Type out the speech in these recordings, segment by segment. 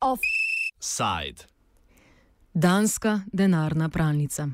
Offside. Danska denarna pralnica.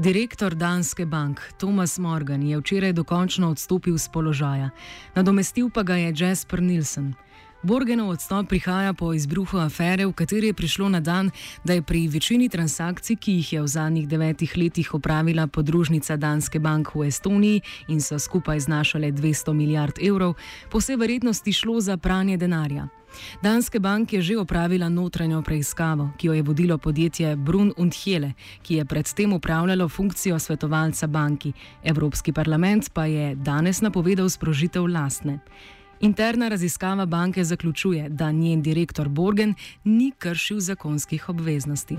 Direktor Danske bank Thomas Morgan je včeraj dokončno odstopil z položaja, nadomestil pa ga je Jasper Nilsen. Borgenov odstop prihaja po izbruhu afere, v kateri je prišlo na dan, da je pri večini transakcij, ki jih je v zadnjih devetih letih opravila podružnica Danske bank v Estoniji in so skupaj znašale 200 milijard evrov, po vsej verjetnosti šlo za pranje denarja. Danske bank je že opravila notranjo preiskavo, ki jo je vodilo podjetje Brun und Hele, ki je predtem upravljalo funkcijo svetovalca banki. Evropski parlament pa je danes napovedal sprožitev lastne. Interna raziskava banke zaključuje, da njen direktor Borgen ni kršil zakonskih obveznosti.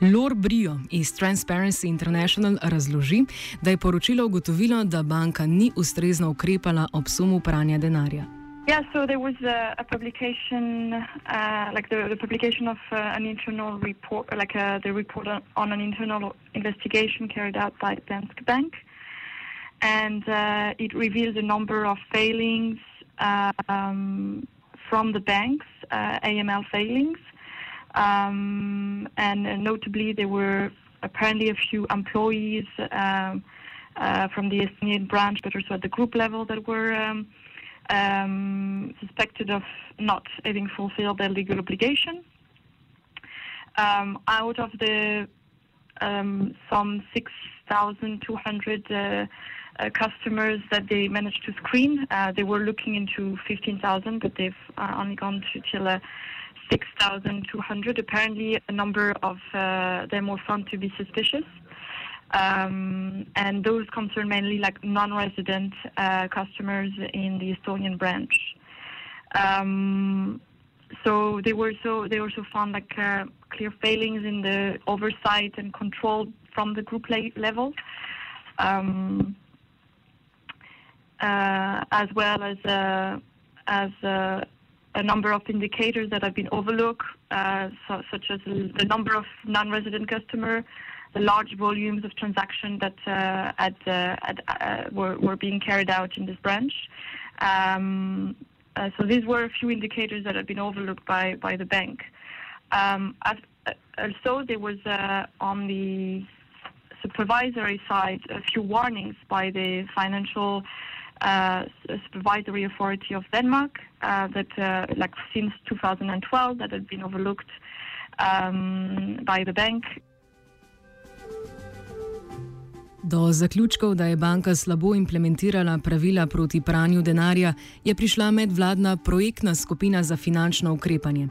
Lor Brio iz Transparency International razloži, da je poročilo ugotovilo, da banka ni ustrezno ukrepala ob sumu pranja denarja. Yeah, so there was a, a publication, uh, like the, the, publication of uh, an internal report, like uh, the report on, on, an internal investigation carried out by Danske Bank, and uh, it revealed a number of failings um, from the banks, uh, AML failings, um, and uh, notably there were apparently a few employees um, from the Estonian branch, but also at the group level that were. Um, suspected of not having fulfilled their legal obligation. Um, out of the um, some 6,200 uh, uh, customers that they managed to screen, uh, they were looking into 15,000, but they've uh, only gone to till uh, 6,200. Apparently, a number of uh, them were found to be suspicious. Um, and those concern mainly like non-resident uh, customers in the Estonian branch. Um, so they were so they also found like uh, clear failings in the oversight and control from the group level, um, uh, as well as uh, as uh, a number of indicators that have been overlooked, uh, so, such as the number of non-resident customers the large volumes of transactions that uh, had, uh, had uh, were, were being carried out in this branch. Um, uh, so these were a few indicators that had been overlooked by, by the bank. Um, as, uh, also, there was uh, on the supervisory side a few warnings by the financial supervisory authority of Denmark that, like since 2012, that had been overlooked um, by the bank. Do zaključkov, da je banka slabo implementirala pravila proti pranju denarja, je prišla medvladna projektna skupina za finančno ukrepanje.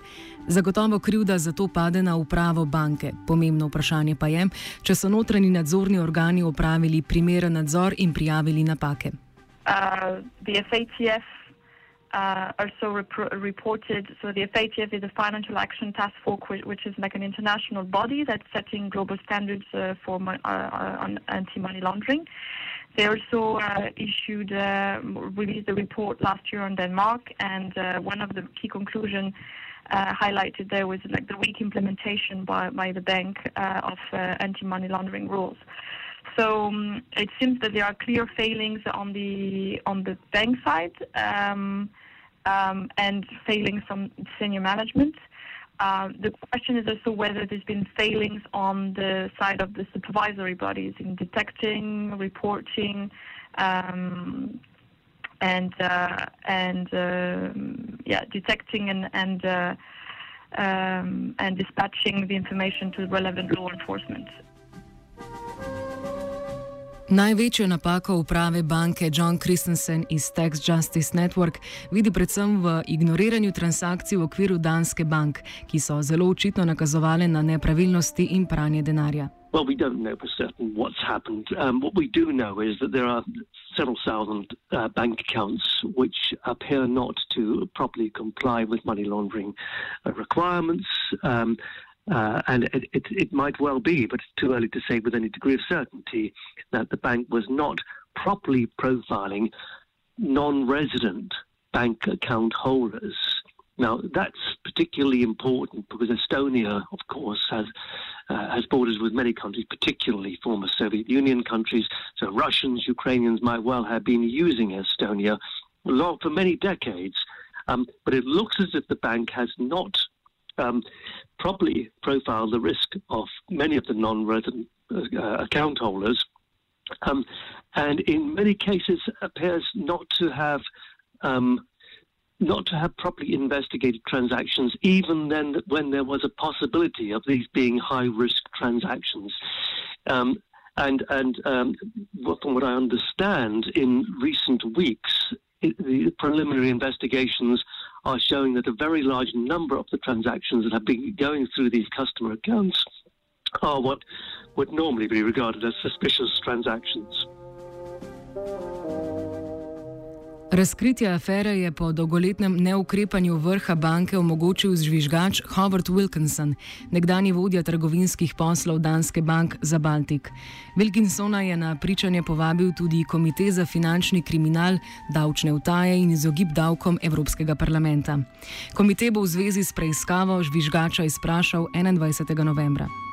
Zagotovo krivda za to pade na upravo banke. Pomembno vprašanje pa je, če so notranji nadzorni organi opravili primeren nadzor in prijavili napake. Uh, uh, also rep- reported. So the FATF is a Financial Action Task Force, which is like an international body that's setting global standards uh, for uh, uh, on anti-money laundering. They also uh, issued uh, released a report last year on Denmark, and one of the key conclusions highlighted there was like the weak implementation by by the bank of anti-money laundering rules. So um, it seems that there are clear failings on the on the bank side. Um, um, and failings from senior management. Uh, the question is also whether there's been failings on the side of the supervisory bodies in detecting, reporting, um, and uh, and uh, yeah, detecting and and uh, um, and dispatching the information to relevant law enforcement. Največjo napako uprave banke John Christensen iz Tax Justice Network vidi predvsem v ignoriranju transakcij v okviru Danske bank, ki so zelo očitno nakazovale na nepravilnosti in pranje denarja. Well, we don't know for certain what's happened. Um, what we do know is that there are several thousand uh, bank accounts which appear not to properly comply with money laundering uh, requirements. Um, Uh, and it, it, it, might well be, but it's too early to say with any degree of certainty, that the bank was not properly profiling non resident bank account holders. Now, that's particularly important because Estonia, of course, has, uh, has borders with many countries, particularly former Soviet Union countries. So Russians, Ukrainians might well have been using Estonia for many decades. Um, but it looks as if the bank has not um, properly profile the risk of many of the non-resident uh, account holders, um, and in many cases appears not to have um, not to have properly investigated transactions, even then when there was a possibility of these being high-risk transactions. Um, and and um, from what I understand, in recent weeks, it, the preliminary investigations are showing that a very large number of the transactions that have been going through these customer accounts are what would normally be regarded as suspicious transactions. Razkritje afere je po dolgoletnem neukrepanju vrha banke omogočil žvižgač Howard Wilkinson, nekdani vodja trgovinskih poslov Danske bank za Baltik. Wilkinsona je na pričanje povabil tudi Komite za finančni kriminal, davčne utaje in izogib davkom Evropskega parlamenta. Komite bo v zvezi s preiskavo žvižgača izprašal 21. novembra.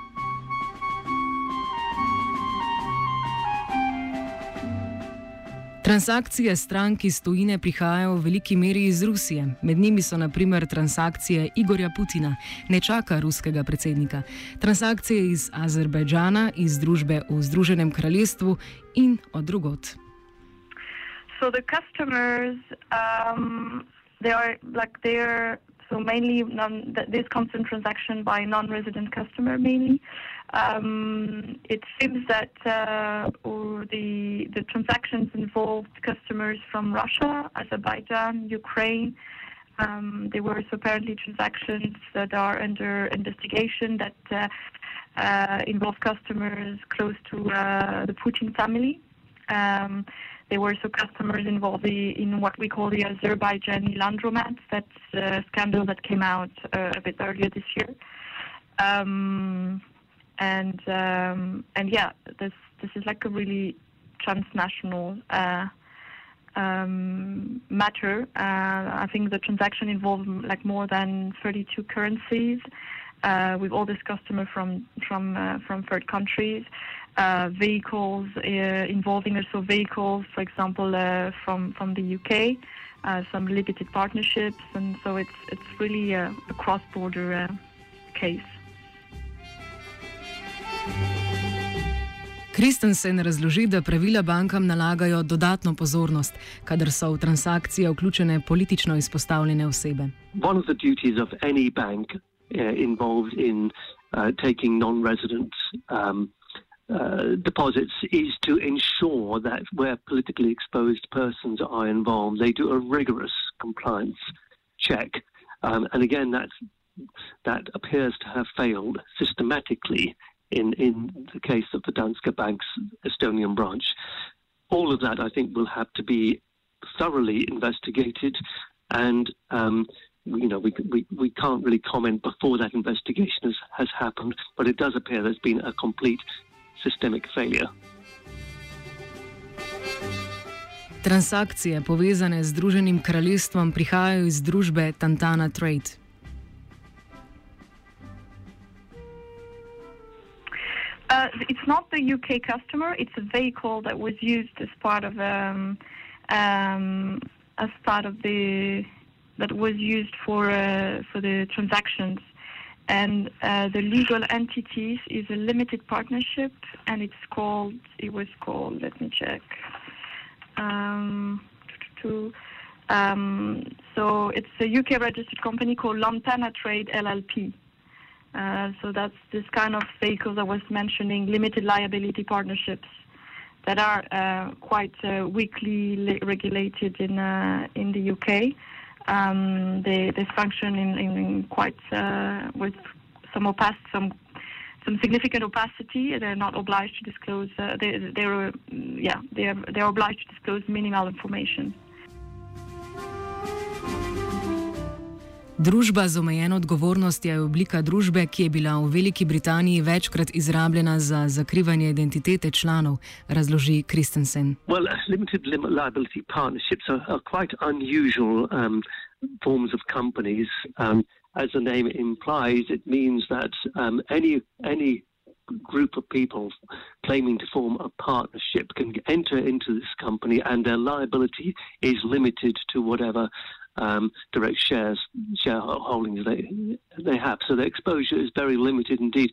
Transakcije strank iz tujine prihajajo v veliki meri iz Rusije. Med njimi so naprimer transakcije Igorja Putina, nečaka ruskega predsednika, transakcije iz Azerbajdžana, iz družbe v Združenem kraljestvu in od drugot. So the customers, um, they are like they're so mainly non, this comes in transaction by non-resident customer mainly. Um, it seems that uh, the the transactions involved customers from Russia, Azerbaijan, Ukraine. Um, there were apparently transactions that are under investigation that uh, uh, involve customers close to uh, the Putin family. Um, there were also customers involved in what we call the Azerbaijani laundromat, that's a scandal that came out uh, a bit earlier this year. Um, and um, and yeah, this this is like a really transnational uh, um, matter. Uh, I think the transaction involved like more than 32 currencies. Uh, with all this customer from from uh, from third countries, uh, vehicles uh, involving also vehicles, for example, uh, from from the UK, uh, some limited partnerships, and so it's it's really a, a cross-border case. Kristensen razloži, da pravila bankam nalagajo dodatno pozornost, kadar so v transakcije vključene politično izpostavljene osebe. One of the duties of any bank uh, involved in uh, taking non-resident um, uh, deposits is to ensure that where politically exposed persons are involved, they do a rigorous compliance check. Um, and again, that that appears to have failed systematically in, in the case of the Danske Bank's Estonian branch. All of that, I think, will have to be thoroughly investigated, and um, you know, we, we, we can't really comment before that investigation has, has happened, but it does appear there's been a complete systemic failure. Transakcije povezane z Združenim kraljestvom prihajajo iz družbe Tantana Trade. Uh, it's not the UK customer. It's a vehicle that was used as part of um, um, as part of the that was used for uh, for the transactions. And uh, the legal entities is a limited partnership, and it's called. It was called. Let me check. Um, um, so it's a UK registered company called Lantana Trade LLP. Uh, so that's this kind of vehicles I was mentioning, limited liability partnerships that are uh, quite uh, weakly regulated in uh, in the UK. Um, they they function in, in quite uh, with some opacity, some some significant opacity. They're not obliged to disclose. they they're yeah they're they're obliged to disclose minimal information. Družba z omejeno odgovornostjo je oblika družbe, ki je bila v Veliki Britaniji večkrat izrabljena za zakrivanje identitete članov, razloži Kristensen. Well, limited liability partnerships are, are quite unusual um, forms of companies. Um, as the name implies, it means that um, any any group of people claiming to form a partnership can enter into this company, and their liability is limited to whatever um, direct shares shareholdings they they have. So the exposure is very limited indeed.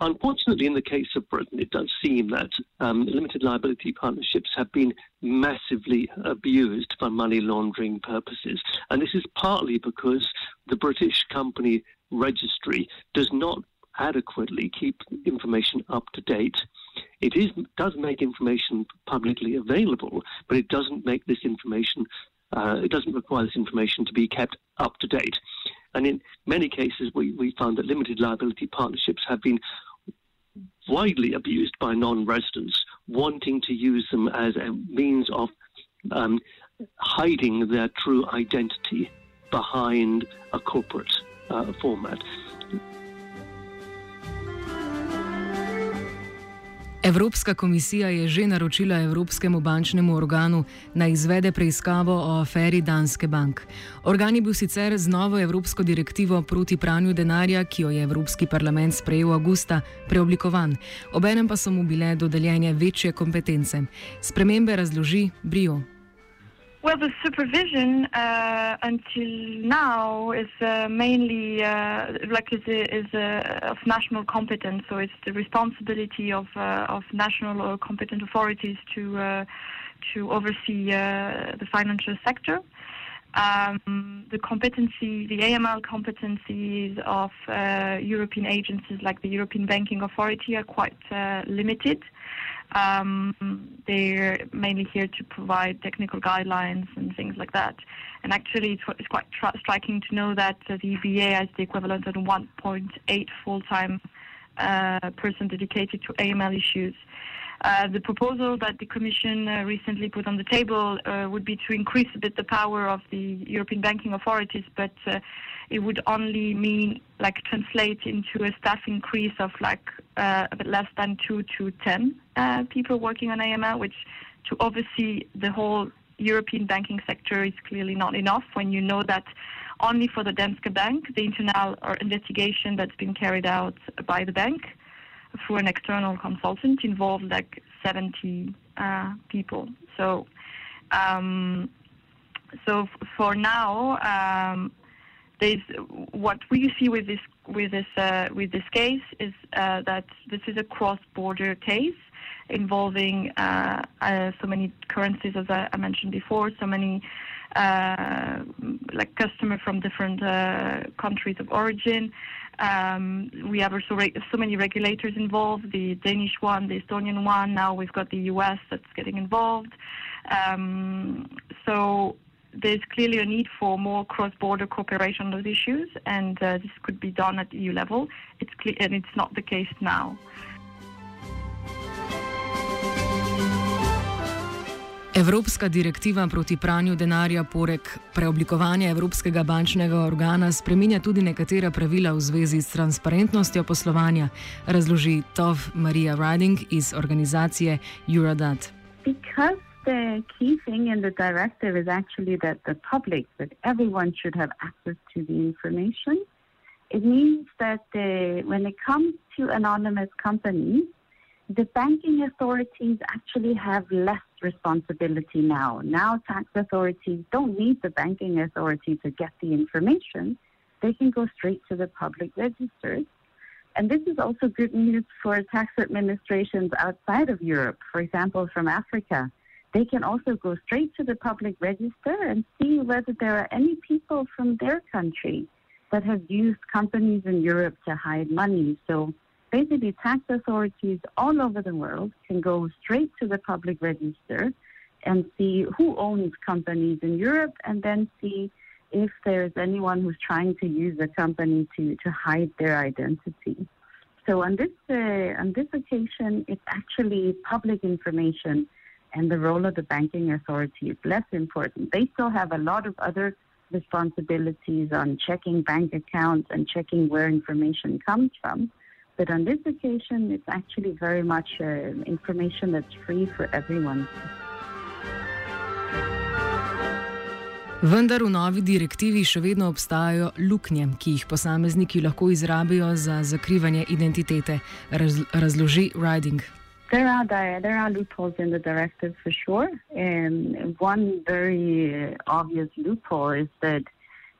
Unfortunately, in the case of Britain, it does seem that um, limited liability partnerships have been massively abused for money laundering purposes. And this is partly because the British company registry does not adequately keep information up to date. It is, does make information publicly available, but it doesn't make this information uh, it doesn't require this information to be kept up to date. And in many cases, we, we found that limited liability partnerships have been widely abused by non residents wanting to use them as a means of um, hiding their true identity behind a corporate uh, format. Evropska komisija je že naročila Evropskemu bančnemu organu na izvede preiskavo o aferi Danske bank. Organ je bil sicer z novo Evropsko direktivo proti pranju denarja, ki jo je Evropski parlament sprejel avgusta, preoblikovan, obenem pa so mu bile dodeljene večje kompetence. Spremembe razloži Brio. Well, the supervision uh, until now is uh, mainly uh, like is, is of national competence, so it's the responsibility of uh, of national or competent authorities to uh, to oversee uh, the financial sector. Um, the competency, the AML competencies of European agencies like the European Banking Authority are quite limited. Um, they're mainly here to provide technical guidelines and things like that. And actually, it's, it's quite striking to know that uh, the EBA has the equivalent of 1.8 full-time uh, person dedicated to AML issues. Uh, the proposal that the Commission uh, recently put on the table uh, would be to increase a bit the power of the European banking authorities, but uh, it would only mean like translate into a staff increase of like uh, a bit less than two to ten people working on AML, which to oversee the whole European banking sector is clearly not enough when you know that only for the Danske Bank, the internal investigation that's been carried out by the bank through an external consultant involved like 70 uh, people. So, um, so f- for now, um, there's what we see with this with this uh, with this case is uh, that this is a cross-border case involving uh, uh, so many currencies, as I, I mentioned before, so many uh, like customers from different countries of origin. Um, we have also so many regulators involved, the Danish one, the Estonian one. Now we've got the US that's getting involved. Um, so there's clearly a need for more cross-border cooperation on those issues, and uh, this could be done at EU level. It's clear, and it's not the case now. Evropska direktiva proti pranju denarja poleg preoblikovanja Evropskega bančnega organa spreminja tudi nekatera pravila v zvezi s transparentnostjo poslovanja, razloži Tov Maria Riding iz organizacije Eurodat. Because the key thing in the directive is actually that the public, that everyone should have access to the information. It means that the, when it comes to anonymous companies, the banking authorities actually have less responsibility now. Now, tax authorities don't need the banking authority to get the information, they can go straight to the public registers. And this is also good news for tax administrations outside of Europe, for example, from Africa. They can also go straight to the public register and see whether there are any people from their country that have used companies in Europe to hide money. So basically tax authorities all over the world can go straight to the public register and see who owns companies in Europe and then see if there's anyone who's trying to use a company to, to hide their identity. So on this uh, on this occasion, it's actually public information, and the role of the banking authority is less important. They still have a lot of other responsibilities on checking bank accounts and checking where information comes from. But on this occasion, it's actually very much uh, information that's free for everyone. Vendar v novi direktivi še vedno obstajajo luknje, ki jih posamezniki lahko izrabijo za zakrivanje identitete, raz, razloži Riding. There are there are loopholes in the directive for sure, and one very obvious loophole is that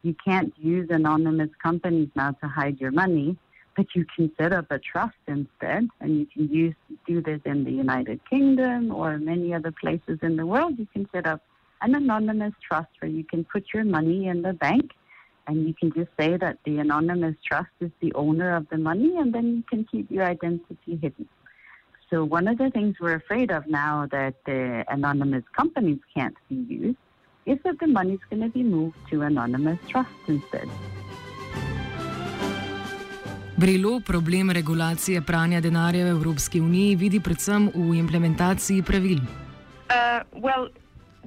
you can't use anonymous companies now to hide your money, but you can set up a trust instead, and you can use do this in the United Kingdom or many other places in the world. You can set up an anonymous trust where you can put your money in the bank and you can just say that the anonymous trust is the owner of the money and then you can keep your identity hidden. So one of the things we're afraid of now that the anonymous companies can't be used is that the money's going to be moved to anonymous trusts instead. Brilo problem regulacije pranja denarja v Evropski uniji vidi predvsem v implementaciji pravil. Uh, well,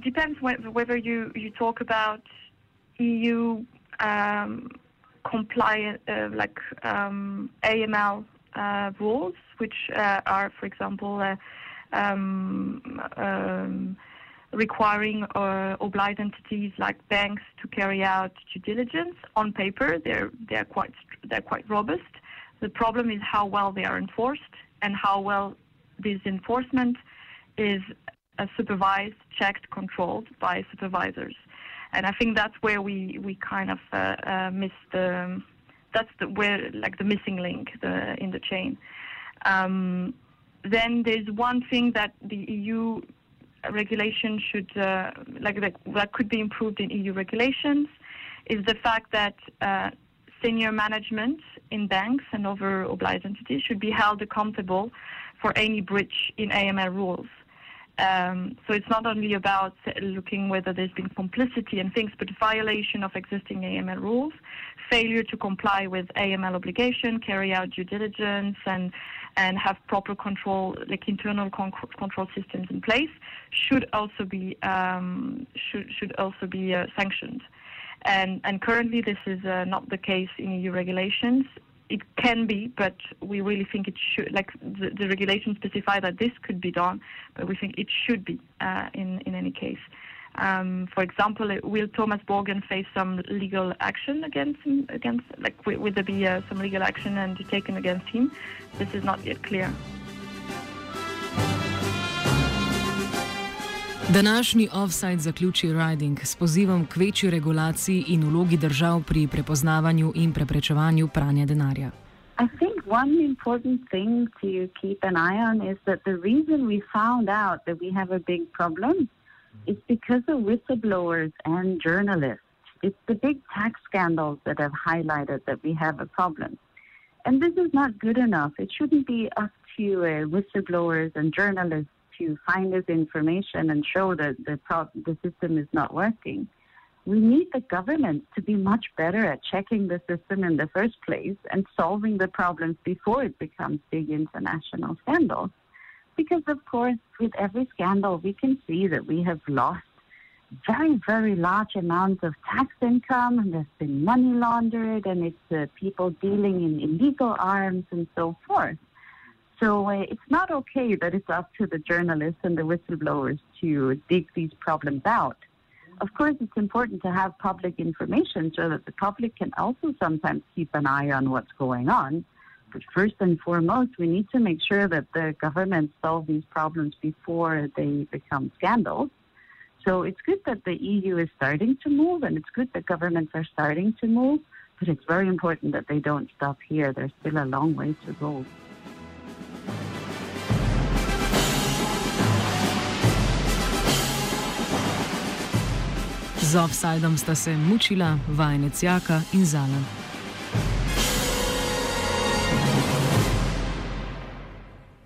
depends whether you, you talk about EU um, compliant, uh, like um, AML uh, rules, which uh, are, for example, uh, um, um, requiring uh, obliged entities like banks to carry out due diligence. On paper, they're they're quite they're quite robust. The problem is how well they are enforced and how well this enforcement is uh, supervised, checked, controlled by supervisors. And I think that's where we, we kind of uh, uh, miss the that's the where like the missing link the, in the chain. Um, then there's one thing that the EU regulation should uh, like that, that could be improved in EU regulations is the fact that uh, senior management in banks and other obliged entities should be held accountable for any breach in AML rules. Um, so it's not only about looking whether there's been complicity and things, but violation of existing AML rules, failure to comply with AML obligation, carry out due diligence, and and have proper control, like internal con- control systems in place, should also be um, should should also be uh, sanctioned. And and currently this is uh, not the case in EU regulations it can be, but we really think it should. Like the, the regulations specify that this could be done, but we think it should be uh, in in any case. Um, for example, will Thomas Borgen face some legal action against him? Against like will there be uh, some legal action and taken against him? This is not yet clear. Današnji offside zaključi Riding s pozivom k večji regulaciji in vlogi držav pri prepoznavanju in preprečevanju pranja denarja. I think one important thing to keep an eye on is that the reason we found out that we have a big problem is because of whistleblowers and journalists. It's the big tax scandals that have highlighted that we have a problem. And this is not good enough. It shouldn't be up to uh, whistleblowers and journalists to find this information and show that the, the system is not working. We need the government to be much better at checking the system in the first place and solving the problems before it becomes big international scandals. Because, of course, with every scandal, we can see that we have lost very, very large amounts of tax income, and there's been money laundered, and it's uh, people dealing in illegal arms and so forth. So uh, it's not okay that it's up to the journalists and the whistleblowers to dig these problems out. Of course, it's important to have public information so that the public can also sometimes keep an eye on what's going on. But first and foremost, we need to make sure that the government solve these problems before they become scandals. So it's good that the EU is starting to move, and it's good that governments are starting to move, but it's very important that they don't stop here. There's still a long way to go. Z offsajdom sta se mučila vajenec Jaka in Zala.